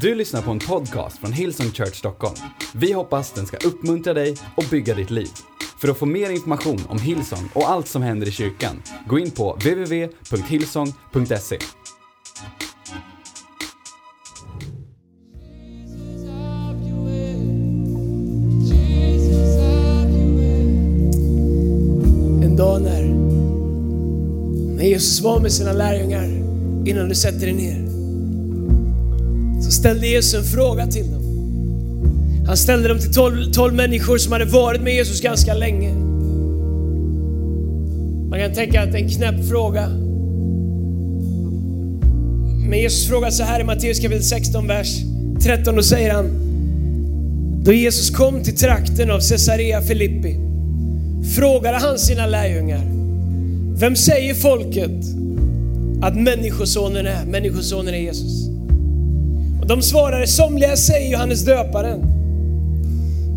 Du lyssnar på en podcast från Hillsong Church Stockholm. Vi hoppas den ska uppmuntra dig och bygga ditt liv. För att få mer information om Hillsong och allt som händer i kyrkan, gå in på www.hillsong.se. En dag när, när Jesus var med sina lärjungar innan du sätter dig ner ställde Jesus en fråga till dem. Han ställde dem till tolv, tolv människor som hade varit med Jesus ganska länge. Man kan tänka att det är en knäpp fråga. Men Jesus frågar så här i Matteus kapitel 16, vers 13, då säger han Då Jesus kom till trakten av Caesarea Filippi frågade han sina lärjungar Vem säger folket att människosonen är? Människosonen är Jesus. Och de svarade, somliga säger Johannes döparen.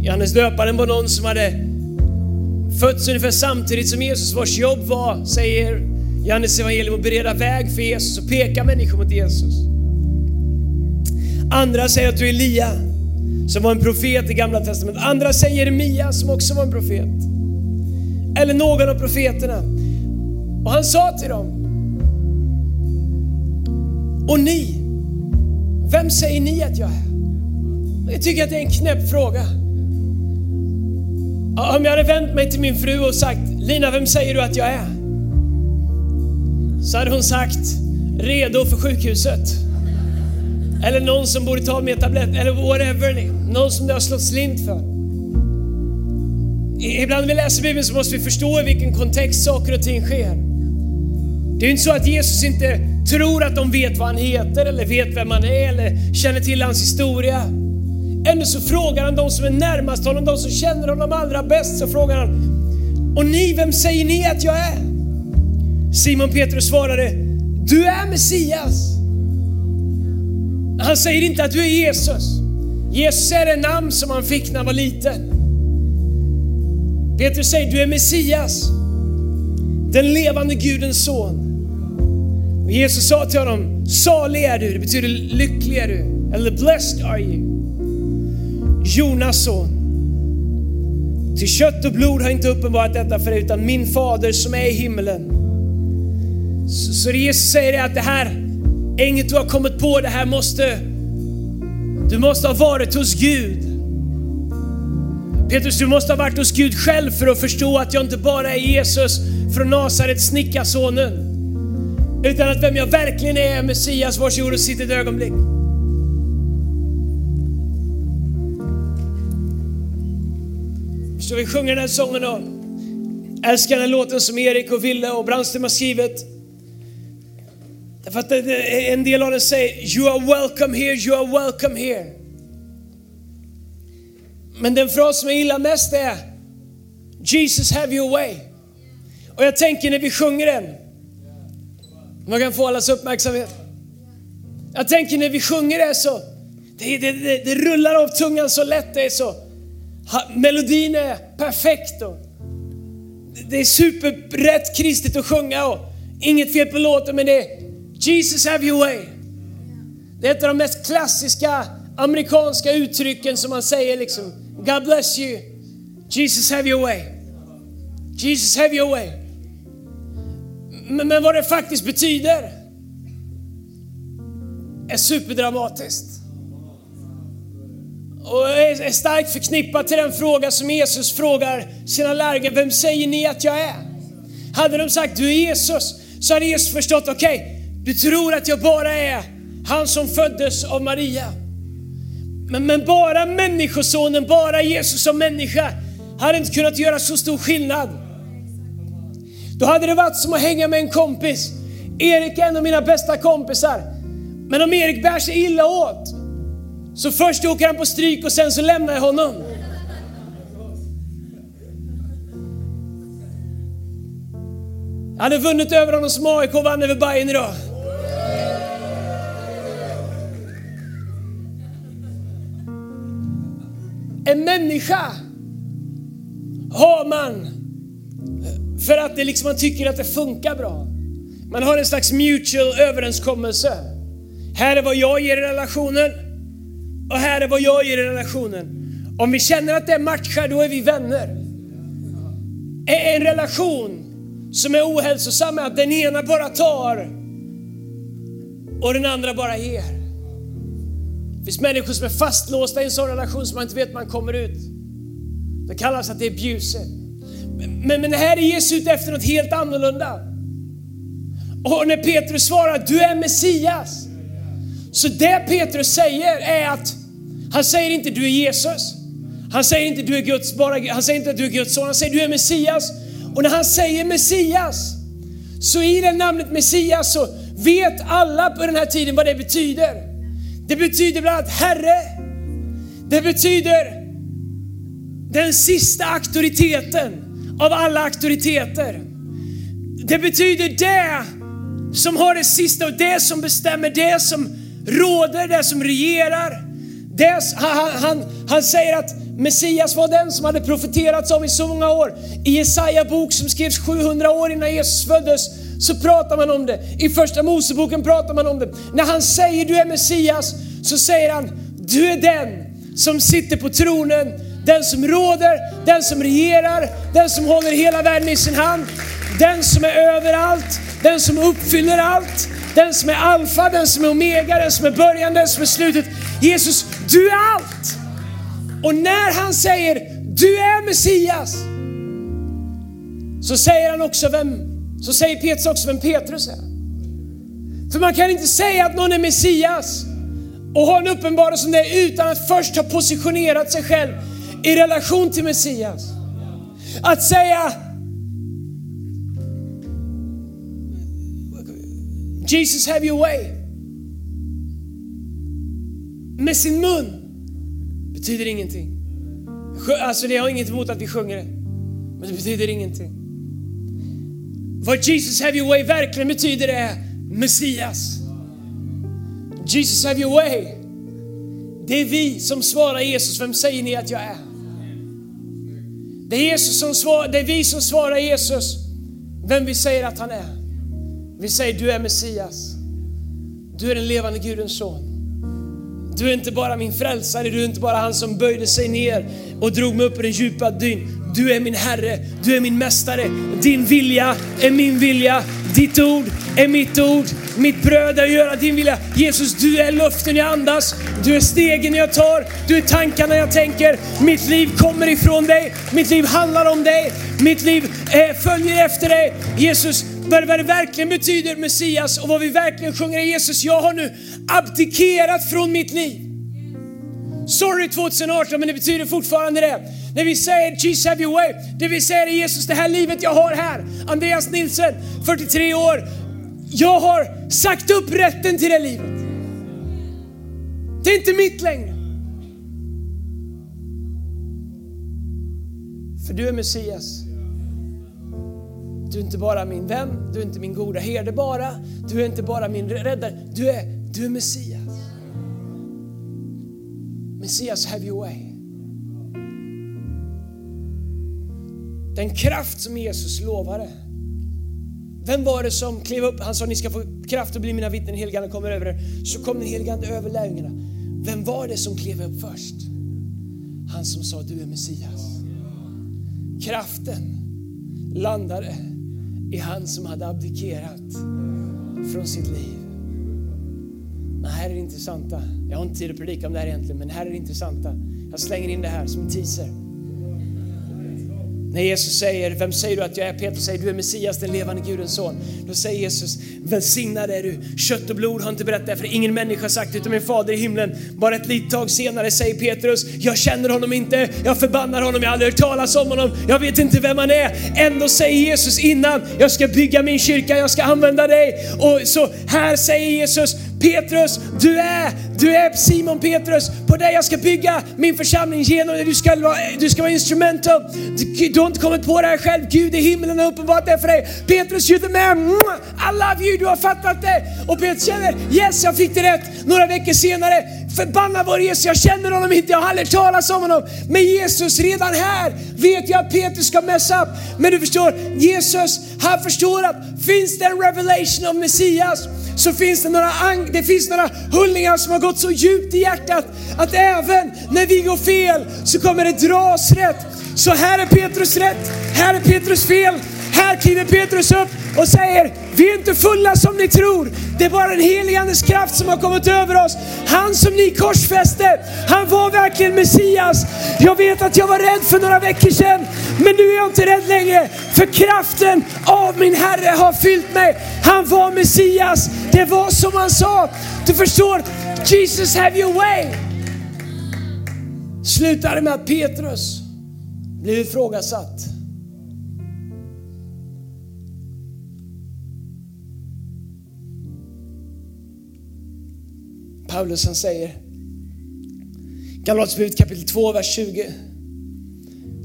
Johannes döparen var någon som hade fötts ungefär samtidigt som Jesus, vars jobb var, säger Johannes evangelium, att bereda väg för Jesus och peka människor mot Jesus. Andra säger att du är Elia, som var en profet i gamla testamentet. Andra säger Jeremia, som också var en profet. Eller någon av profeterna. Och han sa till dem, och ni, vem säger ni att jag är? Jag tycker att det är en knäpp fråga. Om jag hade vänt mig till min fru och sagt, Lina vem säger du att jag är? Så hade hon sagt, redo för sjukhuset. Eller någon som borde ta mer tablett, eller whatever. Någon som det har slått slint för. Ibland när vi läser Bibeln så måste vi förstå i vilken kontext saker och ting sker. Det är ju inte så att Jesus inte tror att de vet vad han heter eller vet vem han är eller känner till hans historia. Ändå så frågar han de som är närmast honom, de som känner honom allra bäst, så frågar han, och ni, vem säger ni att jag är? Simon Petrus svarade, du är Messias. Han säger inte att du är Jesus. Jesus är det namn som han fick när han var liten. Petrus säger, du är Messias, den levande Gudens son. Och Jesus sa till honom, salig är du, det betyder lycklig är du, eller blessed are you. Jonas son. Till kött och blod har inte uppenbarat detta för dig, utan min fader som är i himmelen. Så, så Jesus säger det att det här är inget du har kommit på, det här måste, du måste ha varit hos Gud. Petrus, du måste ha varit hos Gud själv för att förstå att jag inte bara är Jesus från Nasaret, snickarsonen. Utan att vem jag verkligen är, är Messias. Varsågod och sitt ett ögonblick. Så vi sjunger den här sången och älskar den här låten som Erik och Ville och Brandström har skrivit. Därför att en del av den säger You are welcome here, you are welcome here. Men den fras som jag gillar mest är Jesus have your way. Och jag tänker när vi sjunger den, man kan få allas uppmärksamhet. Jag tänker när vi sjunger det så, det, det, det, det rullar av tungan så lätt, det är så, melodin är perfekt och det är superrätt kristet att sjunga och inget fel på låten men det är Jesus have your way. Det är ett av de mest klassiska amerikanska uttrycken som man säger liksom. God bless you. Jesus have your way. Jesus have your way. Men, men vad det faktiskt betyder är superdramatiskt. Och är starkt förknippat till den fråga som Jesus frågar sina lärjungar, vem säger ni att jag är? Hade de sagt du är Jesus, så hade Jesus förstått, okej, okay, du tror att jag bara är han som föddes av Maria. Men, men bara människosonen, bara Jesus som människa, hade inte kunnat göra så stor skillnad. Då hade det varit som att hänga med en kompis. Erik är en av mina bästa kompisar. Men om Erik bär sig illa åt, så först åker han på stryk och sen så lämnar jag honom. Jag hade vunnit över honom som AIK vann över Bayern idag. En människa har man för att det liksom, man tycker att det funkar bra. Man har en slags mutual överenskommelse. Här är vad jag ger i relationen. Och här är vad jag ger i relationen. Om vi känner att det matchar, då är vi vänner. En relation som är ohälsosam är att den ena bara tar och den andra bara ger. Det finns människor som är fastlåsta i en sån relation som man inte vet man kommer ut. Det kallas att det är bjuset. Men, men här är Jesus ute efter något helt annorlunda. Och när Petrus svarar, du är Messias. Så det Petrus säger är att, han säger inte du är Jesus. Han säger inte du är Guds, bara, han säger inte att du är Guds son, han säger du är Messias. Och när han säger Messias, så i det namnet Messias så vet alla på den här tiden vad det betyder. Det betyder bland annat Herre. Det betyder den sista auktoriteten av alla auktoriteter. Det betyder det som har det sista och det som bestämmer, det som råder, det som regerar. Det, han, han, han säger att Messias var den som hade profeterats om i så många år. I Jesaja bok som skrevs 700 år innan Jesus föddes så pratar man om det. I första Moseboken pratar man om det. När han säger du är Messias så säger han du är den som sitter på tronen, den som råder, den som regerar, den som håller hela världen i sin hand, den som är överallt, den som uppfyller allt, den som är alfa, den som är omega, den som är början, den som är slutet. Jesus, du är allt! Och när han säger du är Messias, så säger han också vem, så säger Petrus också vem Petrus är. För man kan inte säga att någon är Messias och ha en uppenbarelse som det utan att först ha positionerat sig själv i relation till Messias. Att säga Jesus have your way med sin mun betyder ingenting. Alltså det har inget emot att vi sjunger det, men det betyder ingenting. Vad Jesus have your way verkligen betyder är Messias. Jesus have your way. Det är vi som svarar Jesus, vem säger ni att jag är? Det är, Jesus som svar, det är vi som svarar Jesus vem vi säger att han är. Vi säger du är Messias. Du är den levande Gudens son. Du är inte bara min frälsare, du är inte bara han som böjde sig ner och drog mig upp ur den djupa dyn. Du är min Herre, du är min Mästare. Din vilja är min vilja, ditt ord är mitt ord. Mitt bröd är att göra din vilja. Jesus, du är luften jag andas. Du är stegen jag tar. Du är tankarna jag tänker. Mitt liv kommer ifrån dig. Mitt liv handlar om dig. Mitt liv eh, följer efter dig. Jesus, vad det verkligen betyder Messias och vad vi verkligen sjunger är Jesus, jag har nu abdikerat från mitt liv. Sorry 2018 men det betyder fortfarande det. När vi säger Jesus have your way, det vi säger är Jesus det här livet jag har här, Andreas Nilsen, 43 år, jag har sagt upp rätten till det livet. Det är inte mitt längre. För du är Messias. Du är inte bara min vän, du är inte min goda herde bara, du är inte bara min räddare, du är, du är Messias. Messias, have your way. Den kraft som Jesus lovade. Vem var det som klev upp? Han sa ni ska få kraft att bli mina vittnen, helgande kommer över er. Så kom den heligande över lärjungarna. Vem var det som klev upp först? Han som sa du är Messias. Kraften landade i han som hade abdikerat från sitt liv. Men här är det intressanta. Jag har inte tid att predika om det här egentligen, men här är det intressanta. Jag slänger in det här som en teaser. När Jesus säger, vem säger du att jag är? Petrus säger, du är Messias, den levande Gudens son. Då säger Jesus, välsignad är du. Kött och blod har inte berättat det, för ingen människa har sagt det, utan min fader i himlen. Bara ett litet tag senare säger Petrus, jag känner honom inte, jag förbannar honom, jag har aldrig hört talas om honom, jag vet inte vem han är. Ändå säger Jesus innan, jag ska bygga min kyrka, jag ska använda dig. Och så här säger Jesus, Petrus, du är, du är Simon Petrus, på dig jag ska bygga min församling genom dig. Du ska, du ska vara instrumental. Du, du har inte kommit på det här själv. Gud i himlen har uppenbarat det för dig. Petrus, you're the man. I love you, du har fattat det. Och Petrus känner, yes jag fick det rätt. Några veckor senare förbanna vår Jesus, jag känner honom inte, jag har aldrig talat om honom. Men Jesus, redan här vet jag att Petrus ska messa upp. Men du förstår, Jesus, han förstår att finns det en revelation av Messias så finns det några, det finns några hullningar som har gått så djupt i hjärtat att även när vi går fel så kommer det dras rätt. Så här är Petrus rätt, här är Petrus fel. Här kliver Petrus upp och säger, vi är inte fulla som ni tror. Det är bara den helige Andes kraft som har kommit över oss. Han som ni korsfäste, han var verkligen Messias. Jag vet att jag var rädd för några veckor sedan, men nu är jag inte rädd längre. För kraften av min Herre har fyllt mig. Han var Messias. Det var som han sa. Du förstår, Jesus have your way. Slutade med att Petrus blev ifrågasatt. Paulus han säger, Galaterbrevet kapitel 2, vers 20.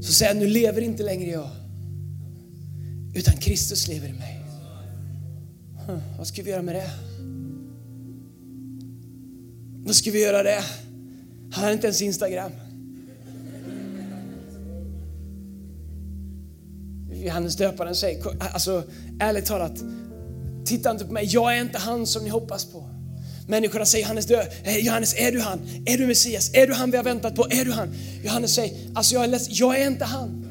Så säger han, nu lever inte längre jag, utan Kristus lever i mig. Huh, vad ska vi göra med det? Vad ska vi göra det? Han har inte ens Instagram. Johannes döparen säger, alltså ärligt talat, titta inte på mig, jag är inte han som ni hoppas på. Människorna säger Johannes, dö. Eh, Johannes, är du han? Är du Messias? Är du han vi har väntat på? Är du han? Johannes säger, alltså jag är ledsen, jag är inte han.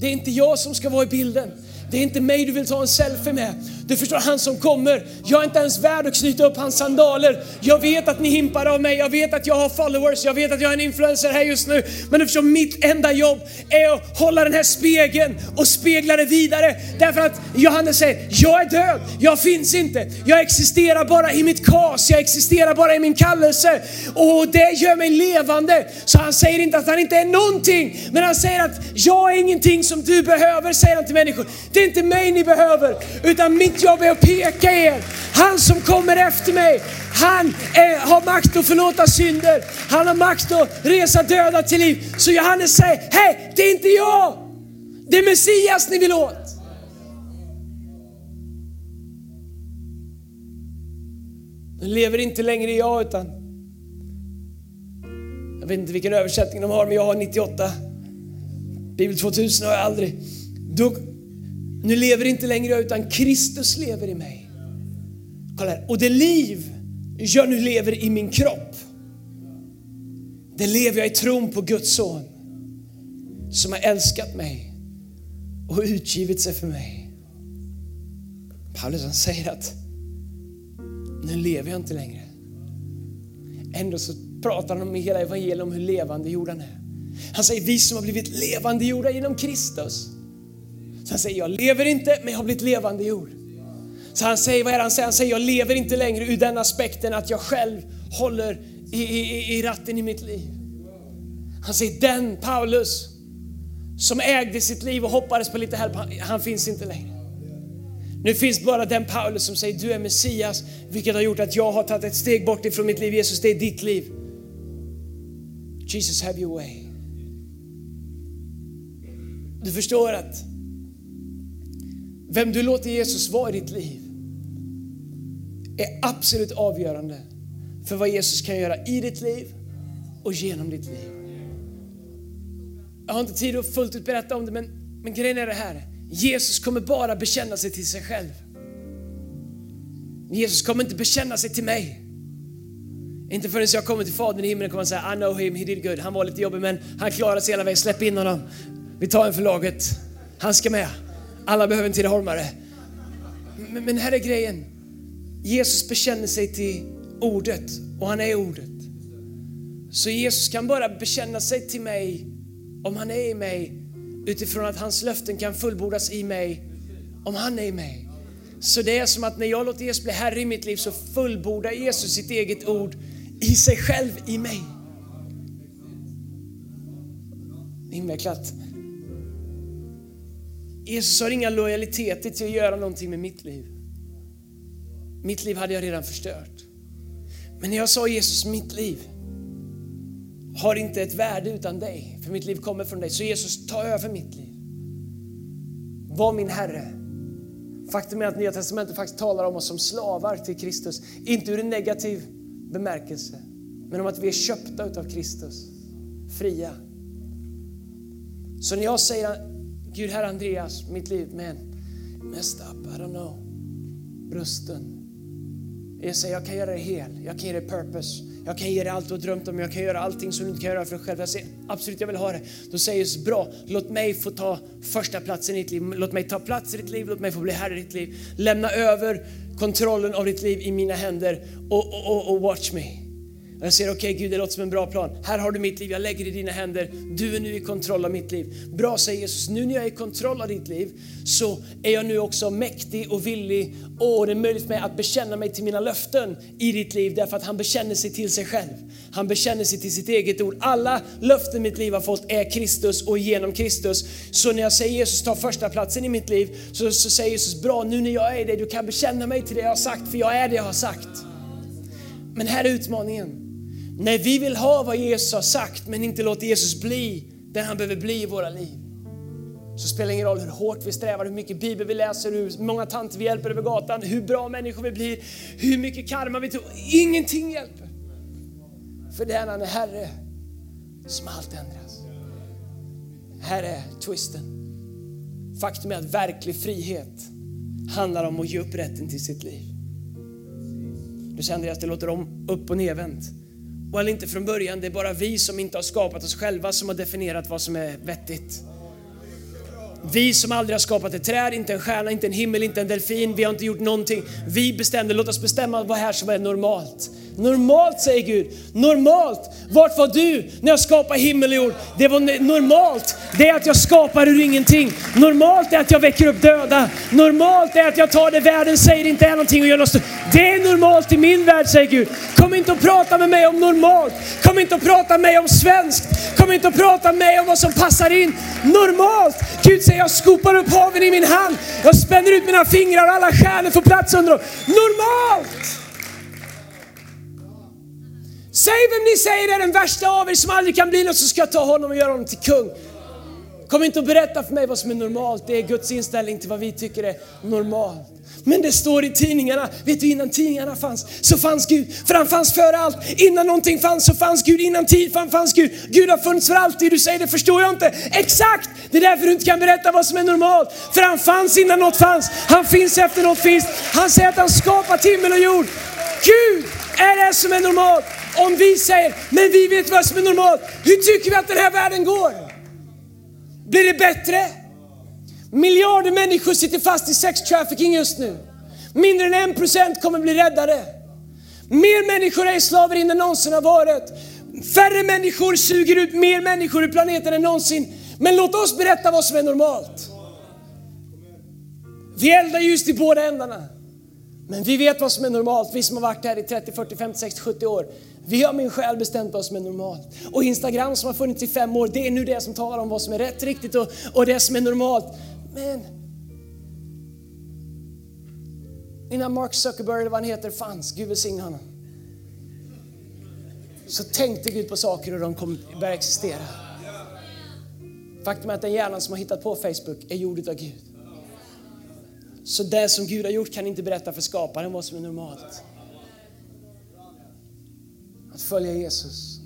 Det är inte jag som ska vara i bilden. Det är inte mig du vill ta en selfie med. Du förstår, han som kommer. Jag är inte ens värd att knyta upp hans sandaler. Jag vet att ni himpar av mig. Jag vet att jag har followers. Jag vet att jag är en influencer här just nu. Men du förstår, mitt enda jobb är att hålla den här spegeln och spegla det vidare. Därför att Johannes säger, jag är död. Jag finns inte. Jag existerar bara i mitt kas. Jag existerar bara i min kallelse. Och det gör mig levande. Så han säger inte att han inte är någonting. Men han säger att jag är ingenting som du behöver, säger han till människor. Det är inte mig ni behöver, utan mitt jobb är att peka er. Han som kommer efter mig, han är, har makt att förlåta synder. Han har makt att resa döda till liv. Så Johannes säger, hej, det är inte jag. Det är Messias ni vill åt. Nu lever inte längre jag utan, jag vet inte vilken översättning de har, men jag har 98. Bibel 2000 har jag aldrig. Då, nu lever inte längre jag utan Kristus lever i mig. Kolla här. Och det liv jag nu lever i min kropp, det lever jag i tron på Guds son som har älskat mig och utgivit sig för mig. Paulus han säger att nu lever jag inte längre. Ändå så pratar han om i hela evangeliet om hur levande jorden han är. Han säger vi som har blivit levande jorda genom Kristus. Så han säger, jag lever inte men jag har blivit levande jord. Så han säger, vad är det han säger? Han säger, jag lever inte längre ur den aspekten att jag själv håller i, i, i ratten i mitt liv. Han säger, den Paulus som ägde sitt liv och hoppades på lite hjälp, han, han finns inte längre. Nu finns bara den Paulus som säger, du är Messias, vilket har gjort att jag har tagit ett steg bort ifrån mitt liv. Jesus, det är ditt liv. Jesus, have your way. Du förstår att vem du låter Jesus vara i ditt liv är absolut avgörande för vad Jesus kan göra i ditt liv och genom ditt liv. Jag har inte tid att fullt ut berätta om det, men, men grejen är det här. Jesus kommer bara bekänna sig till sig själv. Jesus kommer inte bekänna sig till mig. Inte förrän jag kommer till Fadern i himlen kommer han säga I know him, he did good. Han var lite jobbig men han klarade sig hela vägen. Släpp in honom. Vi tar en för laget. Han ska med. Alla behöver en tidaholmare. Men, men här är grejen. Jesus bekänner sig till ordet och han är ordet. Så Jesus kan bara bekänna sig till mig om han är i mig utifrån att hans löften kan fullbordas i mig om han är i mig. Så det är som att när jag låter Jesus bli Herre i mitt liv så fullbordar Jesus sitt eget ord i sig själv i mig. Invecklat. Jesus har inga lojaliteter till att göra någonting med mitt liv. Mitt liv hade jag redan förstört. Men när jag sa Jesus, mitt liv har inte ett värde utan dig, för mitt liv kommer från dig. Så Jesus, ta över mitt liv. Var min Herre. Faktum är att Nya Testamentet faktiskt talar om oss som slavar till Kristus. Inte ur en negativ bemärkelse, men om att vi är köpta utav Kristus. Fria. Så när jag säger Gud, här Andreas, mitt liv, men messed up, I don't know, brusten. Jag säger, jag kan göra dig hel, jag kan ge dig purpose, jag kan ge dig allt du har drömt om, jag kan göra allting som du inte kan göra för dig själv. Jag säger, absolut, jag vill ha det. Då säger Jesus, bra, låt mig få ta första platsen i ditt liv, låt mig ta plats i ditt liv, låt mig få bli herre i ditt liv. Lämna över kontrollen av ditt liv i mina händer och, och, och, och watch me. Och jag säger, okej okay, Gud, det låter som en bra plan. Här har du mitt liv, jag lägger det i dina händer. Du är nu i kontroll av mitt liv. Bra, säger Jesus. Nu när jag är i kontroll av ditt liv så är jag nu också mäktig och villig och det är möjligt för mig att bekänna mig till mina löften i ditt liv därför att han bekänner sig till sig själv. Han bekänner sig till sitt eget ord. Alla löften mitt liv har fått är Kristus och genom Kristus. Så när jag säger Jesus tar första platsen i mitt liv så, så säger Jesus, bra nu när jag är i dig, du kan bekänna mig till det jag har sagt för jag är det jag har sagt. Men här är utmaningen. När vi vill ha vad Jesus har sagt men inte låter Jesus bli den han behöver bli i våra liv. Så spelar det ingen roll hur hårt vi strävar, hur mycket bibel vi läser, hur många tanter vi hjälper över gatan, hur bra människor vi blir, hur mycket karma vi tror. Ingenting hjälper. För det är när han är Herre som allt ändras. Här är twisten. Faktum är att verklig frihet handlar om att ge upp rätten till sitt liv. Du säger Andreas, det låter om upp och nedvänt. Och eller inte från början, det är bara vi som inte har skapat oss själva som har definierat vad som är vettigt. Vi som aldrig har skapat ett träd, inte en stjärna, inte en himmel, inte en delfin. Vi har inte gjort någonting. Vi bestämde, låt oss bestämma vad här som är normalt. Normalt säger Gud. Normalt. Vart var du när jag skapade himmel och jord? Det var normalt. Det är att jag skapar ur ingenting. Normalt är att jag väcker upp döda. Normalt är att jag tar det världen säger inte är någonting och gör något Det är normalt i min värld säger Gud. Kom inte och prata med mig om normalt. Kom inte och prata med mig om svenskt. Kom inte och prata med mig om vad som passar in. Normalt. Gud säger jag skopar upp haven i min hand. Jag spänner ut mina fingrar och alla stjärnor får plats under dem. Normalt. Säg vem ni säger är den värsta av er som aldrig kan bli något så ska jag ta honom och göra honom till kung. Kom inte och berätta för mig vad som är normalt. Det är Guds inställning till vad vi tycker är normalt. Men det står i tidningarna, vet du innan tidningarna fanns så fanns Gud. För han fanns före allt. Innan någonting fanns så fanns Gud. Innan tid fanns Gud. Gud har funnits för alltid. Du säger det förstår jag inte. Exakt! Det är därför du inte kan berätta vad som är normalt. För han fanns innan något fanns. Han finns efter något finns. Han säger att han skapat himmel och jord. Gud är det som är normalt. Om vi säger, men vi vet vad som är normalt. Hur tycker vi att den här världen går? Blir det bättre? Miljarder människor sitter fast i sex trafficking just nu. Mindre än en procent kommer bli räddade. Mer människor är i slaveri än någonsin har varit. Färre människor suger ut mer människor ur planeten än någonsin. Men låt oss berätta vad som är normalt. Vi eldar just i båda ändarna. Men vi vet vad som är normalt, vi som har varit här i 30, 40, 50, 60, 70 år. Vi har min själ bestämt vad som är normalt. Och Instagram som har funnits i fem år, det är nu det som talar om vad som är rätt, riktigt och, och det som är normalt. Men innan Mark Zuckerberg, eller vad han heter, fanns, Gud välsigne honom. Så tänkte Gud på saker och de kommer börja existera. Faktum är att den hjärnan som har hittat på Facebook är gjord av Gud. Så det som Gud har gjort kan inte berätta för skaparen vad som är normalt. Att följa Jesus.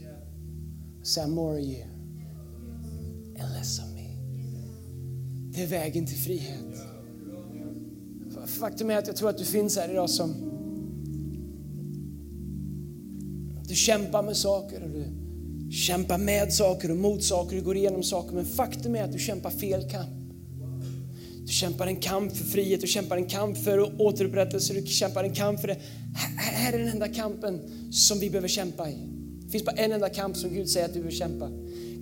och Säga more of you and less of me. Det är vägen till frihet. Faktum är att jag tror att du finns här idag som du kämpar med saker och du kämpar med saker och mot saker du går igenom saker. Men faktum är att du kämpar fel kamp. Du kämpar en kamp för frihet, du kämpar en kamp för återupprättelse, du kämpar en kamp för det. Här är den enda kampen som vi behöver kämpa i. Det finns bara en enda kamp som Gud säger att du behöver kämpa.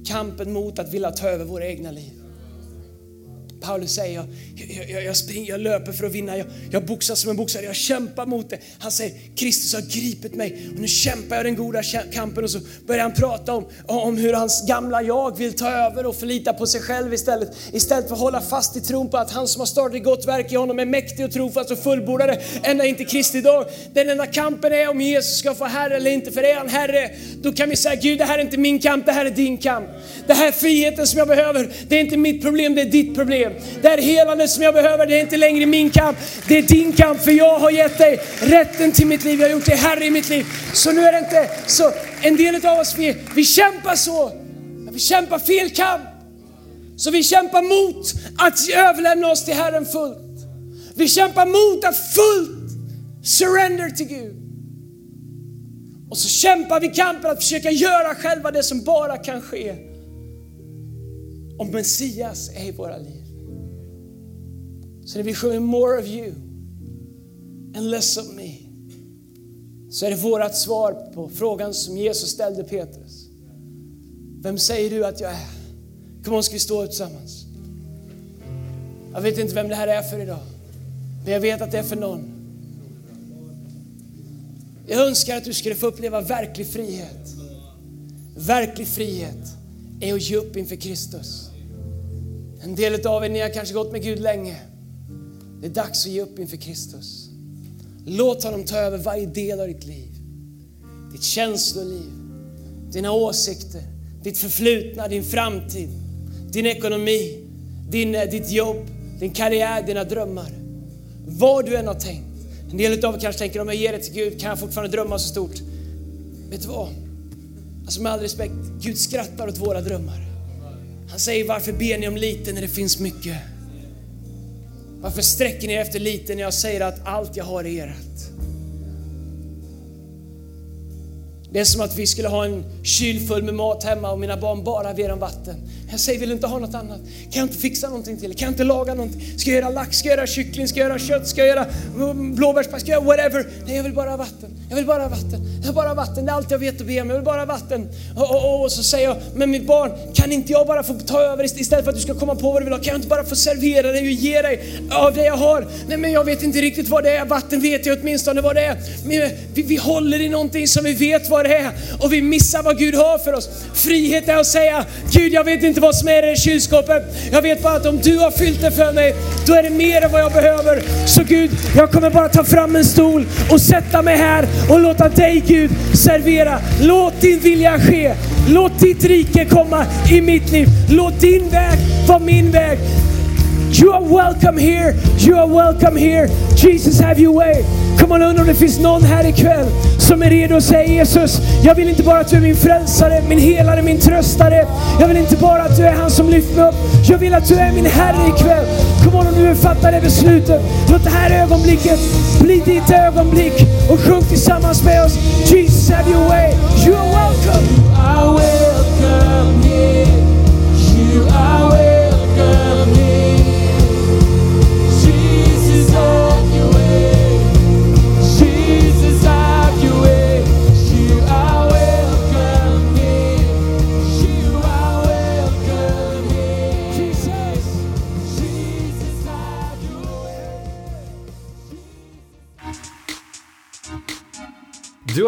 Kampen mot att vilja ta över våra egna liv. Paulus säger, jag, jag, jag, springer, jag löper för att vinna, jag, jag boxar som en boxare, jag kämpar mot det. Han säger, Kristus har gripit mig och nu kämpar jag den goda kampen. Och så börjar han prata om, om hur hans gamla jag vill ta över och förlita på sig själv istället. Istället för att hålla fast i tron på att han som har startat ett gott verk i honom är mäktig och trofast och fullbordare ända in till Kristi dag. Den enda kampen är om Jesus ska få Herre eller inte, för är han Herre, då kan vi säga, Gud det här är inte min kamp, det här är din kamp. Det här är friheten som jag behöver, det är inte mitt problem, det är ditt problem. Det här helandet som jag behöver, det är inte längre min kamp. Det är din kamp, för jag har gett dig rätten till mitt liv. Jag har gjort dig herre i mitt liv. Så nu är det inte så. En del av oss, vi, vi kämpar så. Men vi kämpar fel kamp. Så vi kämpar mot att överlämna oss till Herren fullt. Vi kämpar mot att fullt surrender till Gud. Och så kämpar vi kampen att försöka göra själva det som bara kan ske om Messias är i våra liv. Så när vi sjunger more of you and less of me så är det vårt svar på frågan som Jesus ställde Petrus. Vem säger du att jag är? Kom on, ska vi stå tillsammans? Jag vet inte vem det här är för idag, men jag vet att det är för någon. Jag önskar att du skulle få uppleva verklig frihet. Verklig frihet är att ge upp inför Kristus. En del av er, ni har kanske gått med Gud länge. Det är dags att ge upp inför Kristus. Låt honom ta över varje del av ditt liv. Ditt känsloliv, dina åsikter, ditt förflutna, din framtid, din ekonomi, din, eh, ditt jobb, din karriär, dina drömmar. Vad du än har tänkt. En del av er kanske tänker om jag ger det till Gud kan jag fortfarande drömma så stort. Vet du vad? Alltså med all respekt, Gud skrattar åt våra drömmar. Han säger varför ber ni om lite när det finns mycket? Varför sträcker ni er efter lite när jag säger att allt jag har är ert? Det är som att vi skulle ha en kyl full med mat hemma och mina barn bara ber om vatten. Jag säger, vill du inte ha något annat? Kan jag inte fixa någonting till? Kan jag inte laga någonting? Ska jag göra lax? Ska jag göra kyckling? Ska jag göra kött? Ska jag göra mm, blåbärspaj? Ska jag göra whatever? Nej, jag vill bara ha vatten. Jag vill bara ha vatten. Jag vill bara ha vatten. Det är allt jag vet att be om. Jag vill bara ha vatten. Och, och, och, och så säger jag, men mitt barn, kan inte jag bara få ta över istället för att du ska komma på vad du vill ha? Kan jag inte bara få servera dig och ge dig av det jag har? Nej, men jag vet inte riktigt vad det är. Vatten vet jag åtminstone vad det är. Men eh, vi, vi håller i någonting som vi vet vad det är och vi missar vad Gud har för oss. Frihet är att säga, Gud jag vet inte vad som är i kylskåpet. Jag vet bara att om du har fyllt det för mig, då är det mer än vad jag behöver. Så Gud, jag kommer bara ta fram en stol och sätta mig här och låta dig Gud servera. Låt din vilja ske. Låt ditt rike komma i mitt liv. Låt din väg vara min väg. You are welcome here. You are welcome here. Jesus have your way. Kom on, undrar om det finns någon här ikväll som är redo att säga Jesus, jag vill inte bara att du är min frälsare, min helare, min tröstare. Jag vill inte bara att du är han som lyfter mig upp. Jag vill att du är min Herre ikväll. Kom on, om du fattar det beslutet. Låt det här ögonblicket bli ditt ögonblick och sjung tillsammans med oss. Jesus have your way. You are welcome.